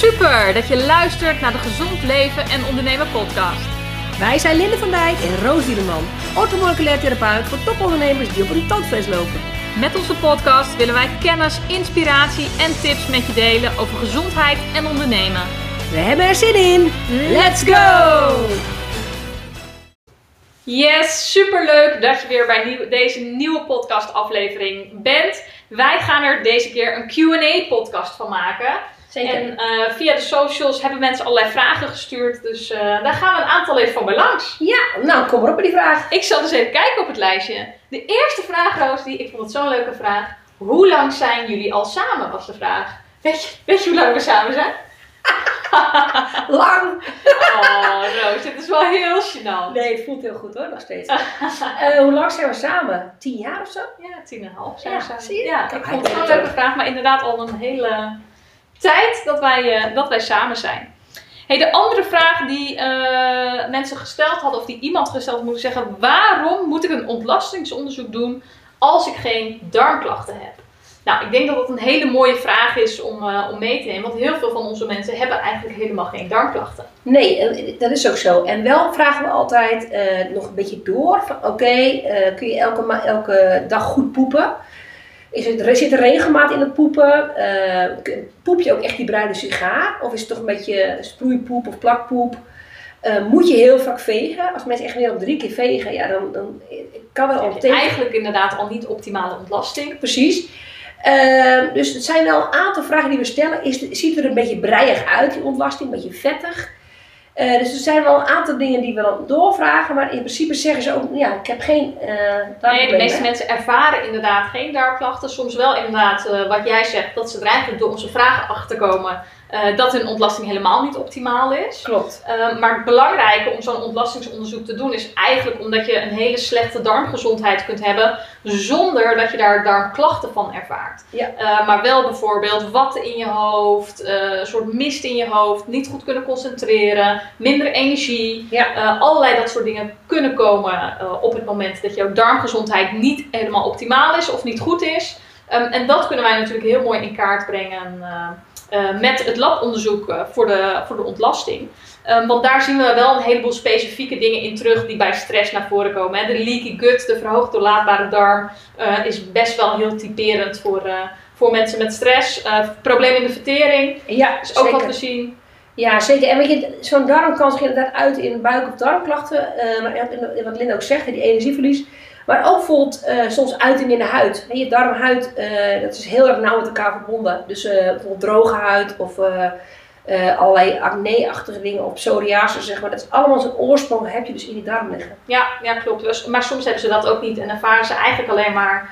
Super dat je luistert naar de Gezond Leven en Ondernemen podcast. Wij zijn Linde van Dijk en Roos Dielerman, orthomoleculair therapeut voor topondernemers die op een tandvlees lopen. Met onze podcast willen wij kennis, inspiratie en tips met je delen over gezondheid en ondernemen. We hebben er zin in. Let's go! Yes, superleuk dat je weer bij nieuw- deze nieuwe podcast aflevering bent. Wij gaan er deze keer een Q&A podcast van maken. Zeker. En eh, via de socials hebben mensen allerlei vragen gestuurd. Dus eh, daar gaan we een aantal even van bij langs. Ja, nou kom maar op met die vraag. Ik zal dus even kijken op het lijstje. De eerste vraag, Roos, die, ik vond het zo'n leuke vraag. Hoe lang zijn jullie al samen, was de vraag. Weet je, weet je hoe lang we samen zijn? Lang. Oh, Roos, dit is wel heel gênant. Nee, het voelt heel goed hoor, nog steeds. Eh, hoe lang zijn we samen? Tien jaar of zo? Ja, tien en een half zijn Ja, we samen. zie je? Ja, ik vond het wel een leuke vraag, maar inderdaad al een hele tijd dat wij, eh, dat wij samen zijn. Hey, de andere vraag die eh, mensen gesteld hadden, of die iemand gesteld moet zeggen: waarom moet ik een ontlastingsonderzoek doen als ik geen darmklachten heb? Nou, ik denk dat dat een hele mooie vraag is om, eh, om mee te nemen, want heel veel van onze mensen hebben eigenlijk helemaal geen darmklachten. Nee, dat is ook zo. En wel vragen we altijd nog een beetje door. Oké, kun je elke, elke dag goed poepen? Is het, zit er regelmaat in het poepen? Eh, poep je ook echt die bruine sigaar? Of is het toch een beetje sproeipoep of plakpoep? Eh, moet je heel vaak vegen? Als mensen echt meer dan drie keer vegen, ja, dan, dan kan wel al teken. eigenlijk inderdaad al niet optimale ontlasting. Precies. Ehm, dus het zijn wel een aantal vragen die we stellen. Is, ziet er een beetje breiig uit, die ontlasting, een beetje vettig? Eh, dus er zijn wel een aantal dingen die we dan doorvragen, maar in principe zeggen ze ook, ja, ik heb geen eh Nee, de meeste mensen ervaren inderdaad geen darmklachten. Soms wel inderdaad eh, wat jij zegt, dat ze er eigenlijk door onze vragen achter komen eh, dat hun ontlasting helemaal niet optimaal is. Klopt. Eh, maar het belangrijke om zo'n ontlastingsonderzoek te doen is eigenlijk omdat je een hele slechte darmgezondheid kunt hebben zonder dat je daar darmklachten van ervaart. Ja. Eh, maar wel bijvoorbeeld watten in je hoofd, een soort mist in je hoofd, niet goed kunnen concentreren, minder energie. Ja. Allerlei dat soort dingen kunnen komen op het moment dat jouw darmgezondheid niet helemaal optimaal is of niet goed is. Ehm, en dat kunnen wij natuurlijk heel mooi in kaart brengen eh, met het labonderzoek eh, voor, de, voor de ontlasting. Ehm, want daar zien we wel een heleboel specifieke dingen in terug die bij stress naar voren komen. Hè. De leaky gut, de verhoogd doorlaatbare darm, eh, is best wel heel typerend voor, voor mensen met stress. Problemen in de vertering Ja, is ook zeker. wat we zien. Ja, zeker. En weet je, zo'n darm kan zich inderdaad uit in buik- of darmklachten. wat Linda ook zegt, die energieverlies. Maar ook bijvoorbeeld eh, soms uiting in de huid. Je darmhuid, eh, dat is heel erg nauw met elkaar verbonden. Dus eh, bijvoorbeeld droge huid of allerlei acne-achtige dingen of psoriasis, zeg maar. Dat is allemaal zijn oorsprong heb je dus in die darm liggen. Ja, ja klopt. Dus- maar soms hebben ze dat ook niet en ervaren ze eigenlijk alleen maar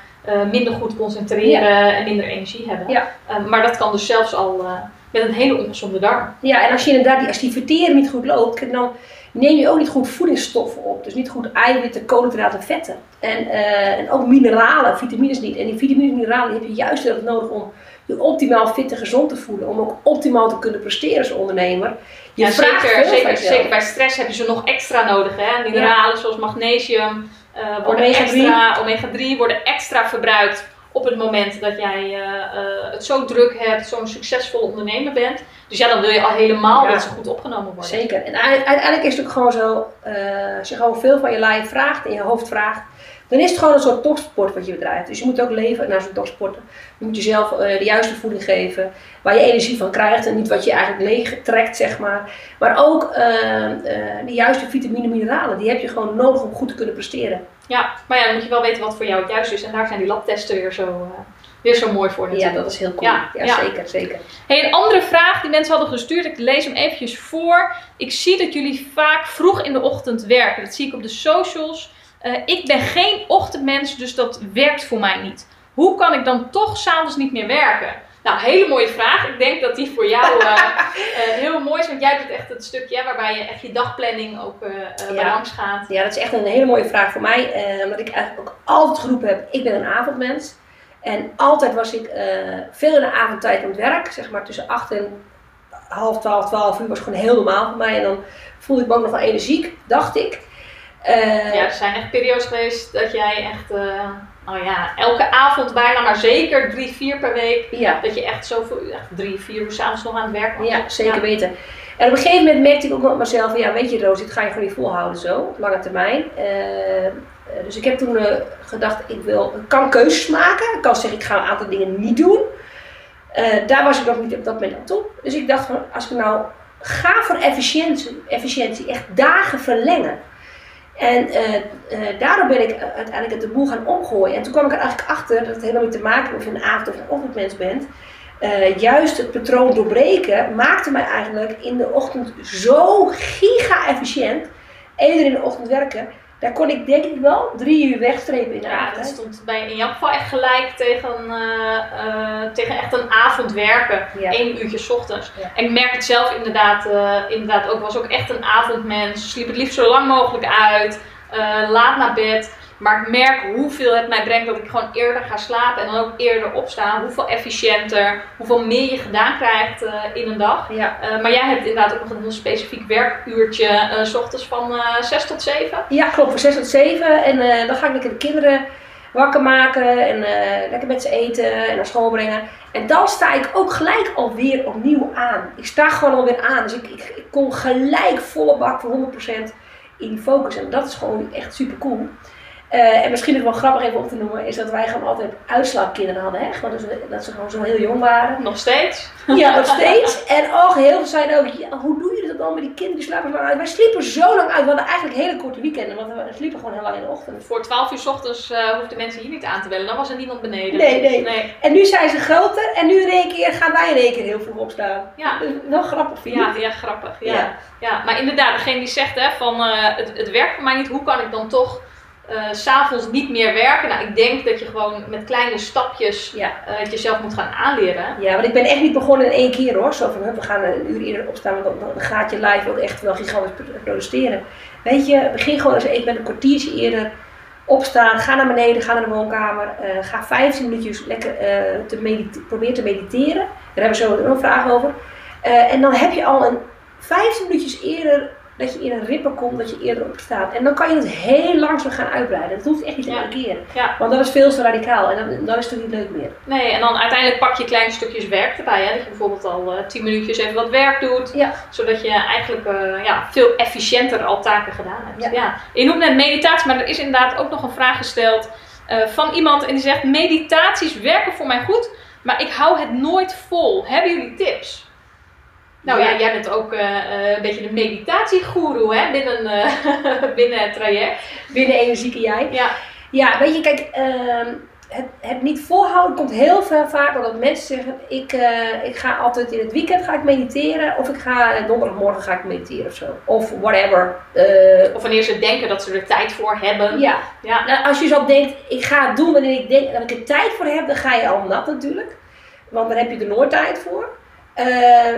minder goed concentreren en minder energie hebben. Ja. Maar dat kan dus zelfs al met een hele ongezonde darm. Ja, en als je inderdaad die, als die vertering niet goed loopt, dan neem je ook niet goed voedingsstoffen op. Dus niet goed eiwitten, koolhydraten, vetten. En, eh, en ook mineralen, vitamines niet. En die vitamines en mineralen heb je juist heel erg nodig om je optimaal fit en gezond te voelen. Om ook optimaal te kunnen presteren als ondernemer. Je Ja, vraagt zeker, zeker, bij stress heb je ze nog extra nodig. Hè? Mineralen zoals magnesium eh, worden Omega-3. extra, omega-3 worden extra verbruikt op het moment dat jij eh, eh, het zo druk hebt, zo'n succesvol ondernemer bent. Dus ja, dan wil je al helemaal Ja. dat ze goed opgenomen worden. Zeker. En uiteindelijk is het ook gewoon zo, eh, als je gewoon veel van je lijf vraagt en je hoofd vraagt, dan is het gewoon een soort topsport wat je bedrijft. Dus je moet ook leven naar zo'n topsporten. Je moet jezelf de juiste voeding geven, waar je energie van krijgt en niet wat je eigenlijk leeg trekt, zeg maar. Maar ook de juiste vitamine en mineralen, die heb je gewoon nodig om goed te kunnen presteren. Ja, maar ja, dan moet je wel weten wat voor jou het juist is. En daar zijn die labtesten weer zo, eh, weer zo mooi voor Ja, natuurlijk. dat is heel cool. Ja, Ja, ja. zeker, zeker. Hey, een andere vraag die mensen hadden gestuurd, ik lees hem eventjes voor. Ik zie dat jullie vaak vroeg in de ochtend werken. Dat zie ik op de socials. Eh, ik ben geen ochtendmens, dus dat werkt voor mij niet. Hoe kan ik dan toch s'avonds niet meer werken? Nou, hele mooie vraag. Ik denk dat die voor jou eh, eh, heel mooi is, want jij doet echt het stukje waarbij je echt je dagplanning ook eh eh, Ja. langs gaat. Ja, dat is echt een hele mooie vraag voor mij. omdat ik eigenlijk ook altijd geroepen heb, ik ben een avondmens. En altijd was ik veel in de avondtijd aan het werk. Zeg maar tussen 8 en half 12, 12 uur was gewoon heel normaal voor mij. En dan voelde ik me ook nog wel energiek, dacht ik. Ja, er zijn echt periodes geweest dat jij echt nou ja, elke avond bijna, maar zeker drie, vier per week. Ja, Dat je echt zoveel, echt drie, vier uur s'avonds nog aan het werk was. ja zeker Ja. weten. En op een gegeven moment merkte ik ook met mezelf, ja weet je Roos, dit ga je gewoon niet volhouden zo, op lange termijn. Eh, eh, dus ik heb toen eh, gedacht, ik, wil, ik kan keuzes maken. Ik kan zeggen, ik ga een aantal dingen niet doen. Daar was ik nog niet op dat moment aan toe. Dus ik dacht van, als ik nou ga voor efficiëntie, efficiëntie echt dagen verlengen. En eh, eh, daardoor ben ik uiteindelijk de boel gaan omgooien. En toen kwam ik er eigenlijk achter dat het helemaal niet te maken heeft of je een avond- of een ochtendmens bent. Eh, juist het patroon doorbreken maakte mij eigenlijk in de ochtend zo giga-efficiënt. Eerder in de ochtend werken. Daar kon ik denk ik wel drie uur wegstrepen in de Ja, dat stond bij, in jouw geval echt gelijk tegen, eh, eh, tegen echt een avond werken. Ja. Eén uurtje 's ochtends. Ja. En ik merk het zelf inderdaad, eh, inderdaad ook. was ook echt een avondmens. Sliep het liefst zo lang mogelijk uit. Eh, laat naar bed. Maar ik merk hoeveel het mij brengt dat ik gewoon eerder ga slapen. En dan ook eerder opstaan. Hoeveel efficiënter. Hoeveel meer je gedaan krijgt eh, in een dag. Ja. Eh, maar jij hebt inderdaad ook nog een heel specifiek werkuurtje. eh, s ochtends van eh 6 tot 7. Ja, klopt, van 6 tot 7. En dan ga ik lekker de kinderen wakker maken en lekker met ze eten en naar school brengen. En dan sta ik ook gelijk alweer opnieuw aan. Ik sta gewoon alweer aan. Dus ik, ik, ik kom gelijk volle bak voor 100% in die focus. En dat is gewoon echt super cool. Eh, en misschien nog wel grappig even op te noemen, is dat wij gewoon altijd uitslaapkinderen hadden. Hè? Gewoon dat, ze, dat ze gewoon zo heel jong waren. Nog steeds. Ja, nog steeds. En oh, heel veel zeiden ook, ja, hoe doe je dan met die kinderen die slapen zo lang uit? Wij sliepen zo lang uit. We hadden eigenlijk hele korte weekenden, want we sliepen gewoon heel lang in de ochtend. Voor 12 uur 's ochtends eh hoefden mensen hier niet aan te bellen. Dan was er niemand beneden. Nee, nee. nee. En nu zijn ze groter en nu in één keer gaan wij in één keer heel vroeg opstaan. Ja. Is wel grappig, vind? Ja, ja, grappig. Ja. Ja. Ja. maar inderdaad, degene die zegt hè, van eh, het, het werkt voor mij niet, hoe kan ik dan toch eh, s s'avonds niet meer werken? Nou, ik denk dat je gewoon met kleine stapjes Ja. eh, het jezelf moet gaan aanleren. Ja, want ik ben echt niet begonnen in één keer hoor. Zo van, we gaan een uur eerder opstaan, want dan, dan gaat je live ook echt wel gigantisch pro- protesteren. Weet je, begin gewoon eens even met een kwartiertje eerder opstaan. Ga naar beneden, ga naar de woonkamer. eh, ga 15 minuutjes lekker eh, te probeer te mediteren. Daar hebben we zo nog een vraag over. Eh, en dan heb je al een 15 minuutjes eerder dat je in een ritme komt, dat je eerder opstaat. En dan kan je het heel langzaam gaan uitbreiden. Dat hoeft echt niet Ja. elke keer. Ja. Want dat is veel te radicaal en dan, dan is het niet leuk meer. Nee, en dan uiteindelijk pak je kleine stukjes werk erbij. Hè? Dat je bijvoorbeeld al eh 10 minuutjes even wat werk doet. Ja. Zodat je eigenlijk eh, ja, veel efficiënter al taken gedaan hebt. Ja. Ja. Je noemt net meditatie, maar er is inderdaad ook nog een vraag gesteld eh, van iemand. En die zegt, meditaties werken voor mij goed, maar ik hou het nooit vol. Hebben jullie tips? Nou ja, Ja. jij bent ook eh, eh, een beetje de meditatiegoeroe hè, binnen, eh, binnen het traject. Binnen energieke jij. Ja, Ja, weet je, kijk, ehm, het, het niet volhouden komt heel veel vaak omdat mensen zeggen, ik, ik ga altijd in het weekend ga ik mediteren of ik ga donderdagmorgen ga ik mediteren of zo. Of whatever. Of wanneer ze denken dat ze er tijd voor hebben. ja, Ja. nou, als je zo denkt, ik ga het doen wanneer ik denk dat ik er tijd voor heb, dan ga je al nat natuurlijk. Want dan heb je er nooit tijd voor.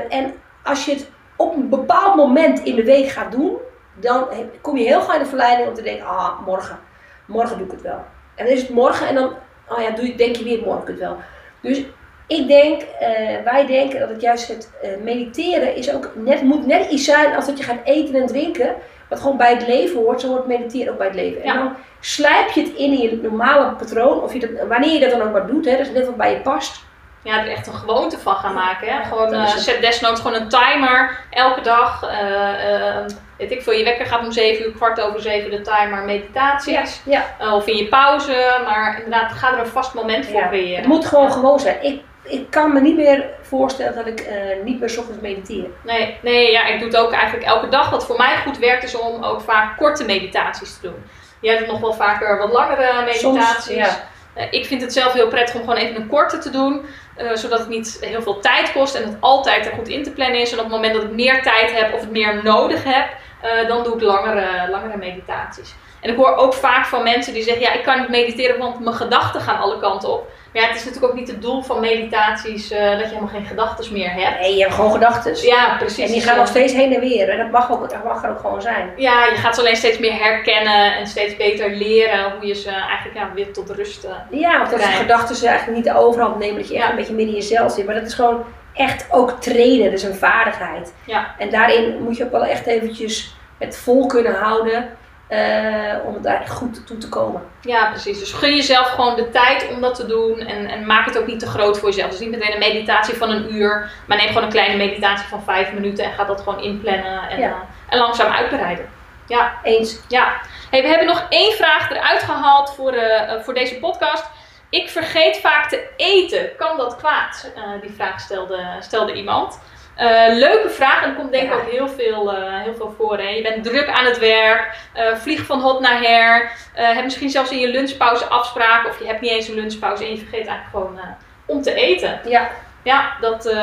En als je het op een bepaald moment in de week gaat doen, dan kom je heel gauw in de verleiding om te denken, ah, morgen, morgen doe ik het wel. En dan is het morgen en dan, oh ja, doe je, denk je weer morgen doe ik het wel. Dus ik denk, eh, wij denken dat het juist het eh, mediteren is ook net, moet net iets zijn als dat je gaat eten en drinken. Wat gewoon bij het leven hoort, zo hoort mediteren ook bij het leven. Ja. En dan slijp je het in in je normale patroon, of je dat, wanneer je dat dan ook maar doet, hè, dat is net wat bij je past. Ja, er echt een gewoonte van gaan maken. Hè? Gewoon, het. zet desnoods gewoon een timer elke dag. eh, weet ik veel, je wekker gaat om 7 uur, kwart over 7 de timer meditaties. Ja. Of in je pauze. Maar inderdaad, ga er een vast moment voor Ja. creëren. Het moet gewoon gewoon zijn. Ik, ik kan me niet meer voorstellen dat ik niet meer 's ochtends mediteer. Nee, nee ja, ik doe het ook eigenlijk elke dag. Wat voor mij goed werkt is om ook vaak korte meditaties te doen. Jij doet nog wel vaker wat langere meditaties. Soms, ja. Eh, ik vind het zelf heel prettig om gewoon even een korte te doen. eh, zodat het niet heel veel tijd kost en het altijd er goed in te plannen is. En op het moment dat ik meer tijd heb of het meer nodig heb, eh, dan doe ik langere, langere meditaties. En ik hoor ook vaak van mensen die zeggen, ja ik kan niet mediteren want mijn gedachten gaan alle kanten op. Maar ja, het is natuurlijk ook niet het doel van meditaties eh, dat je helemaal geen gedachten meer hebt. Nee, je hebt gewoon gedachten. Ja, precies. En die gaan nog steeds heen en weer. En dat mag, ook, dat mag er ook gewoon zijn. Ja, je gaat ze alleen steeds meer herkennen en steeds beter leren hoe je ze eigenlijk ja, weer tot rust. eh, Ja, of dat je gedachten ze eigenlijk niet de overhand nemen. Dat je echt een beetje midden in jezelf zit. Maar dat is gewoon echt ook trainen. Dat is een vaardigheid. Ja. En daarin moet je ook wel echt eventjes het vol kunnen houden. Eh, om daar goed toe te komen. Ja, precies. Dus gun jezelf gewoon de tijd om dat te doen en, en maak het ook niet te groot voor jezelf. Dus niet meteen een meditatie van een uur, maar neem gewoon een kleine meditatie van vijf minuten en ga dat gewoon inplannen en, Ja. eh, en langzaam uitbreiden. Ja, Eens. ja. Hey, we hebben nog één vraag eruit gehaald voor, eh, voor deze podcast. Ik vergeet vaak te eten. Kan dat kwaad? Die vraag stelde, stelde iemand. Eh, leuke vraag en er komt denk ik Ja. ook heel veel, eh, heel veel voor. Hè? Je bent druk aan het werk, eh, vlieg van hot naar her. hebt misschien zelfs in je lunchpauze afspraken of je hebt niet eens een lunchpauze en je vergeet eigenlijk gewoon om te eten. Ja, Ja, dat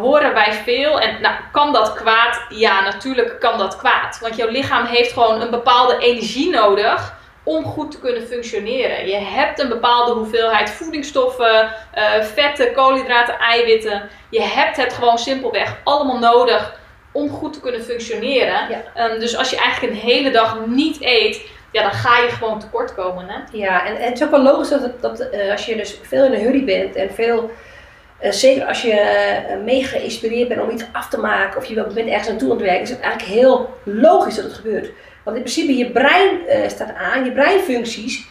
horen wij veel. En nou, kan dat kwaad? Ja, natuurlijk kan dat kwaad. Want jouw lichaam heeft gewoon een bepaalde energie nodig om goed te kunnen functioneren. Je hebt een bepaalde hoeveelheid voedingsstoffen, eh, vetten, koolhydraten, eiwitten. Je hebt het gewoon simpelweg allemaal nodig om goed te kunnen functioneren. Ja. Ehm, dus als je eigenlijk een hele dag niet eet, ja, dan ga je gewoon tekort komen. Hè? ja. En, en het is ook wel logisch dat, het- dat eh, als je dus veel in een hurry bent en veel, eh, zeker als je eh, mega geïnspireerd bent om iets af te maken of je bent ergens naartoe aan het werken, is het eigenlijk heel logisch dat het gebeurt. Want in principe je brein eh, staat aan, je breinfuncties,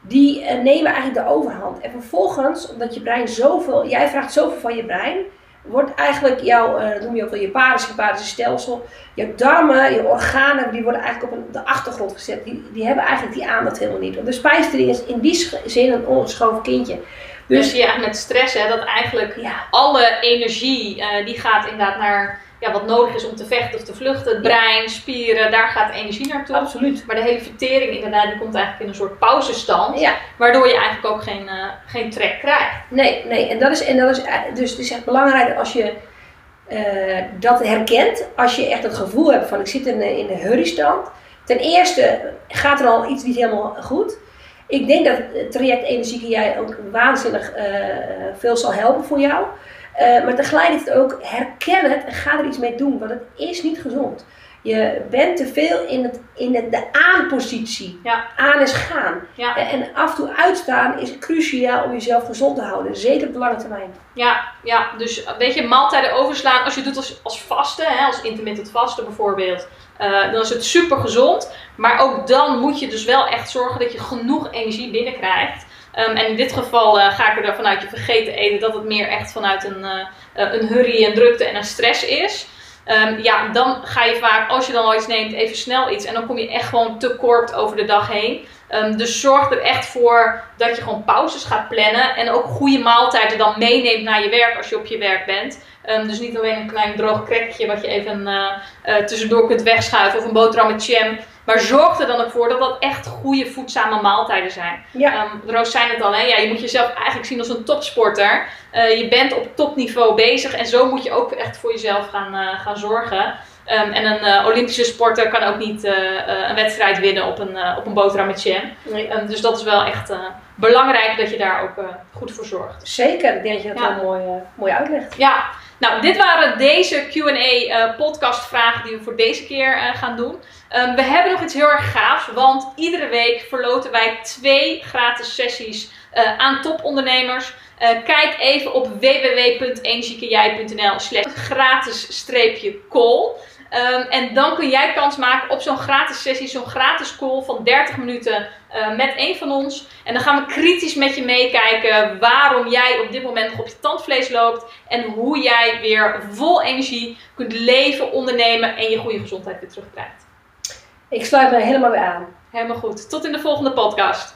die eh, nemen eigenlijk de overhand. En vervolgens, omdat je brein zoveel, jij vraagt zoveel van je brein, wordt eigenlijk jouw, eh, dat noem je ook wel je parasympathische stelsel, je darmen, je organen, die worden eigenlijk op, de achtergrond gezet. Die, die hebben eigenlijk die aandacht helemaal niet. Want de spijsvertering is in die zin een ongeschoven kindje. Dus Dus eigenlijk met stress, hè, dat eigenlijk ja, alle energie die gaat inderdaad naar ja, wat nodig is om te vechten of te vluchten. Het brein, spieren, daar gaat energie naartoe. absoluut. Maar de hele vertering inderdaad, die komt eigenlijk in een soort pauzestand. Ja, Waardoor je eigenlijk ook geen, eh, geen trek krijgt. nee, nee. En dat is, en dat is eh, dus het is echt belangrijk als je eh, dat herkent. Als je echt het gevoel hebt van ik zit in, een- in een hurrystand. Ten eerste gaat er al iets niet helemaal goed. Ik denk dat het traject Energieke Jij ook waanzinnig veel zal helpen voor jou. Eh, maar tegelijkertijd ook herken het en ga er iets mee doen, want het is niet gezond. Je bent te veel in, het, in de aan-positie. Ja. Aan is gaan. Ja. En, af en toe uitstaan is cruciaal om jezelf gezond te houden. Zeker op de lange termijn. Ja, ja, dus weet je, maaltijden overslaan. Als je het doet als, als vasten, hè, als intermittent vasten bijvoorbeeld, eh, dan is het super gezond. Maar ook dan moet je dus wel echt zorgen dat je genoeg energie binnenkrijgt. Ehm, en in dit geval eh, ga ik ervan uit, je vergeet te eten, dat het meer echt vanuit een, eh, een hurry, een drukte en een stress is. Ehm, ja, dan ga je vaak, als je dan al iets neemt, even snel iets. En dan kom je echt gewoon te kort over de dag heen. Ehm, dus zorg er echt voor dat je gewoon pauzes gaat plannen. En ook goede maaltijden dan meeneemt naar je werk als je op je werk bent. Dus niet alleen een klein droog crackje wat je even tussendoor kunt wegschuiven. Of een boterham met jam. Maar zorg er dan ook voor dat dat echt goede voedzame maaltijden zijn. Ja, Ehm, Roos zei het al, hè? Ja, je moet jezelf eigenlijk zien als een topsporter. Eh, je bent op topniveau bezig en zo moet je ook echt voor jezelf gaan, eh, gaan zorgen. Ehm, en een eh, Olympische sporter kan ook niet een wedstrijd winnen op een, op een boterham met jam. nee. Ehm, dus dat is wel echt belangrijk dat je daar ook goed voor zorgt. zeker. Ik denk dat je dat Ja. wel mooi, mooi uitlegt. Ja, nou, dit waren deze QA-podcastvragen die we voor deze keer eh, gaan doen. Ehm, we hebben nog iets heel erg gaafs, want iedere week verloten wij twee gratis sessies eh, aan topondernemers. Eh, kijk even op www.energiekejij.nl slash gratis-call. Ehm, en dan kun jij kans maken op zo'n gratis sessie, zo'n gratis call van 30 minuten eh, met een van ons. En dan gaan we kritisch met je meekijken waarom jij op dit moment nog op je tandvlees loopt. En hoe jij weer vol energie kunt leven, ondernemen en je goede gezondheid weer terugkrijgt. Ik sluit me helemaal weer aan. Helemaal goed. Tot in de volgende podcast.